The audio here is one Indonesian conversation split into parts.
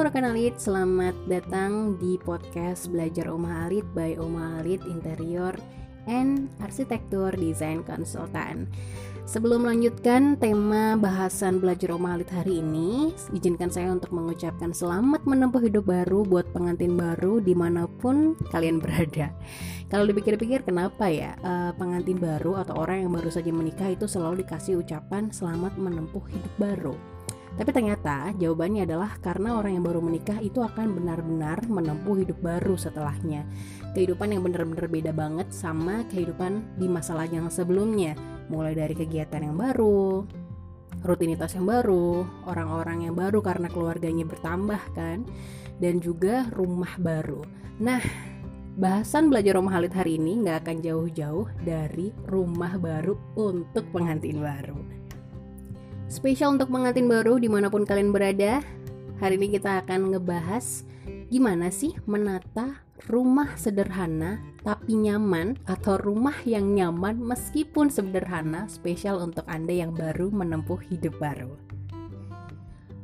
Rekan Alit, selamat datang di podcast Belajar Oma Alit by Oma Alit Interior and Arsitektur Desain Konsultan. Sebelum melanjutkan tema bahasan belajar Oma Alit hari ini, izinkan saya untuk mengucapkan selamat menempuh hidup baru buat pengantin baru di mana pun kalian berada. Kalau dipikir-pikir kenapa ya uh, pengantin baru atau orang yang baru saja menikah itu selalu dikasih ucapan selamat menempuh hidup baru? Tapi ternyata jawabannya adalah karena orang yang baru menikah itu akan benar-benar menempuh hidup baru setelahnya. Kehidupan yang benar-benar beda banget sama kehidupan di masalah yang sebelumnya. Mulai dari kegiatan yang baru, rutinitas yang baru, orang-orang yang baru karena keluarganya bertambah kan, dan juga rumah baru. Nah, bahasan belajar rumah Halid hari ini nggak akan jauh-jauh dari rumah baru untuk pengantin baru. Spesial untuk pengantin baru di mana pun kalian berada. Hari ini kita akan ngebahas Gimana sih menata rumah sederhana tapi nyaman Atau rumah yang nyaman meskipun sederhana Spesial untuk Anda yang baru menempuh hidup baru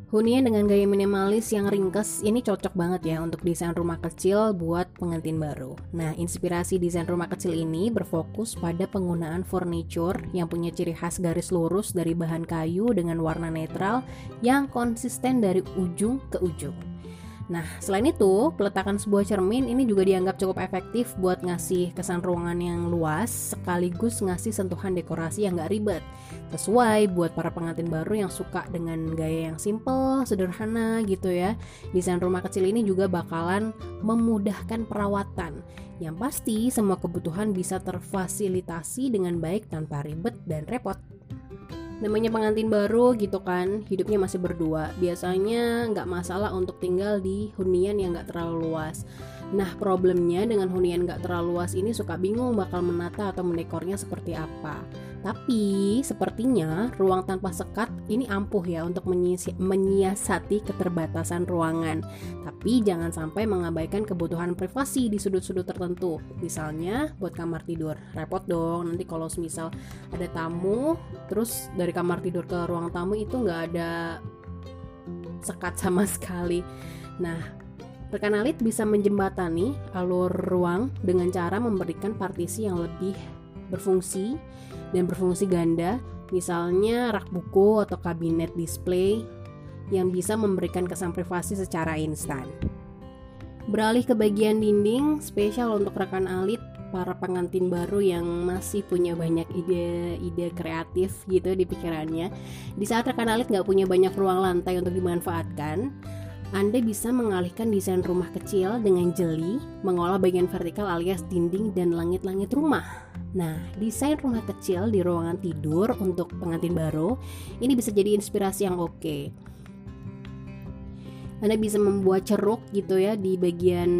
Hunian dengan gaya minimalis yang ringkes ini cocok banget ya untuk desain rumah kecil buat pengantin baru. Nah, inspirasi desain rumah kecil ini berfokus pada penggunaan furniture yang punya ciri khas garis lurus dari bahan kayu dengan warna netral yang konsisten dari ujung ke ujung. Nah, selain itu, peletakan sebuah cermin ini juga dianggap cukup efektif buat ngasih kesan ruangan yang luas sekaligus ngasih sentuhan dekorasi yang gak ribet. Sesuai buat para pengantin baru yang suka dengan gaya yang simple, sederhana gitu ya. Desain rumah kecil ini juga bakalan memudahkan perawatan. Yang pasti semua kebutuhan bisa terfasilitasi dengan baik tanpa ribet dan repot namanya pengantin baru gitu kan hidupnya masih berdua. Biasanya nggak masalah untuk tinggal di hunian yang nggak terlalu luas nah problemnya dengan hunian nggak terlalu luas ini suka bingung bakal menata atau mendekornya seperti apa tapi sepertinya ruang tanpa sekat ini ampuh ya untuk menyiasati keterbatasan ruangan. Tapi jangan sampai mengabaikan kebutuhan privasi di sudut-sudut tertentu. Misalnya buat kamar tidur. Repot dong nanti kalau misal ada tamu terus dari kamar tidur ke ruang tamu itu nggak ada sekat sama sekali. Nah, rekan alit bisa menjembatani alur ruang dengan cara memberikan partisi yang lebih berfungsi dan berfungsi ganda, misalnya rak buku atau kabinet display yang bisa memberikan kesan privasi secara instan. Beralih ke bagian dinding, spesial untuk rekan alit para pengantin baru yang masih punya banyak ide-ide kreatif gitu di pikirannya. Di saat rekan alit nggak punya banyak ruang lantai untuk dimanfaatkan, anda bisa mengalihkan desain rumah kecil dengan jeli, mengolah bagian vertikal alias dinding dan langit-langit rumah. Nah, desain rumah kecil di ruangan tidur untuk pengantin baru ini bisa jadi inspirasi yang oke. Anda bisa membuat ceruk gitu ya di bagian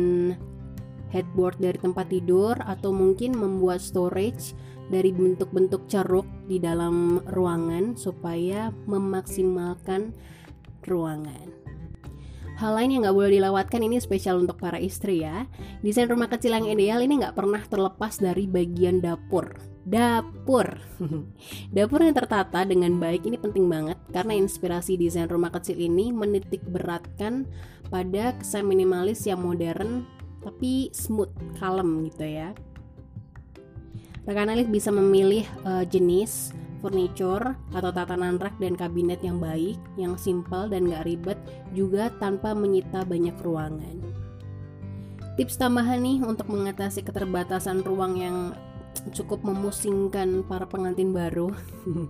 headboard dari tempat tidur atau mungkin membuat storage dari bentuk-bentuk ceruk di dalam ruangan supaya memaksimalkan ruangan. Hal lain yang nggak boleh dilewatkan ini spesial untuk para istri ya. Desain rumah kecil yang ideal ini nggak pernah terlepas dari bagian dapur. Dapur. dapur yang tertata dengan baik ini penting banget karena inspirasi desain rumah kecil ini menitik beratkan pada kesan minimalis yang modern tapi smooth, kalem gitu ya. Rekan Alif bisa memilih uh, jenis furniture atau tatanan rak dan kabinet yang baik, yang simpel dan gak ribet, juga tanpa menyita banyak ruangan. Tips tambahan nih untuk mengatasi keterbatasan ruang yang cukup memusingkan para pengantin baru.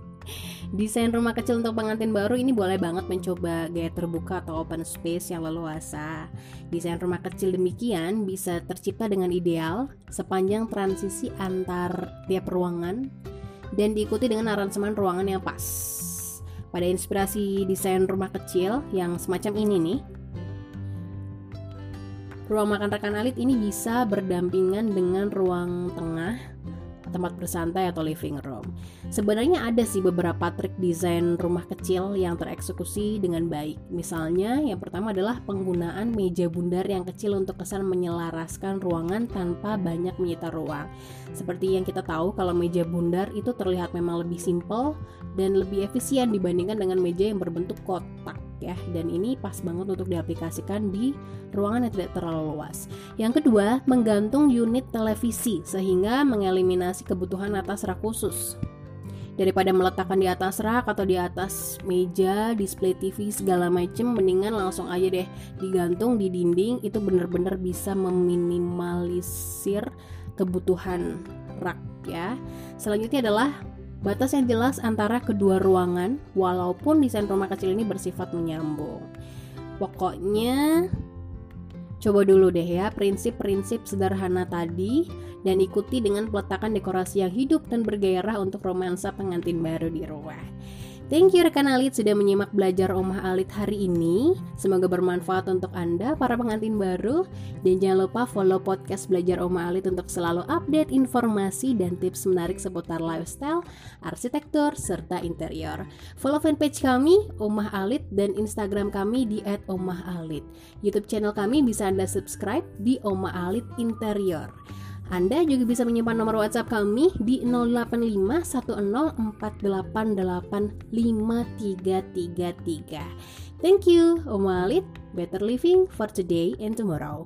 Desain rumah kecil untuk pengantin baru ini boleh banget mencoba gaya terbuka atau open space yang leluasa. Desain rumah kecil demikian bisa tercipta dengan ideal sepanjang transisi antar tiap ruangan dan diikuti dengan aransemen ruangan yang pas. Pada inspirasi desain rumah kecil yang semacam ini nih, ruang makan rekan alit ini bisa berdampingan dengan ruang tengah tempat bersantai atau living room. Sebenarnya ada sih beberapa trik desain rumah kecil yang tereksekusi dengan baik. Misalnya, yang pertama adalah penggunaan meja bundar yang kecil untuk kesan menyelaraskan ruangan tanpa banyak menyita ruang. Seperti yang kita tahu kalau meja bundar itu terlihat memang lebih simpel dan lebih efisien dibandingkan dengan meja yang berbentuk kotak. Ya dan ini pas banget untuk diaplikasikan di ruangan yang tidak terlalu luas. Yang kedua, menggantung unit televisi sehingga mengeliminasi kebutuhan atas rak khusus. Daripada meletakkan di atas rak atau di atas meja, display TV segala macem, mendingan langsung aja deh digantung di dinding itu bener-bener bisa meminimalisir kebutuhan rak ya. Selanjutnya adalah Batas yang jelas antara kedua ruangan, walaupun desain rumah kecil ini bersifat menyambung. Pokoknya, coba dulu deh ya prinsip-prinsip sederhana tadi dan ikuti dengan peletakan dekorasi yang hidup dan bergairah untuk romansa pengantin baru di rumah. Thank you rekan Alit sudah menyimak belajar Omah Alit hari ini. Semoga bermanfaat untuk Anda para pengantin baru dan jangan lupa follow podcast Belajar Omah Alit untuk selalu update informasi dan tips menarik seputar lifestyle, arsitektur serta interior. Follow fanpage kami Omah Alit dan Instagram kami di @omahalit. YouTube channel kami bisa Anda subscribe di Omah Alit Interior. Anda juga bisa menyimpan nomor WhatsApp kami di 085104885333. Thank you, Om Walid. Better living for today and tomorrow.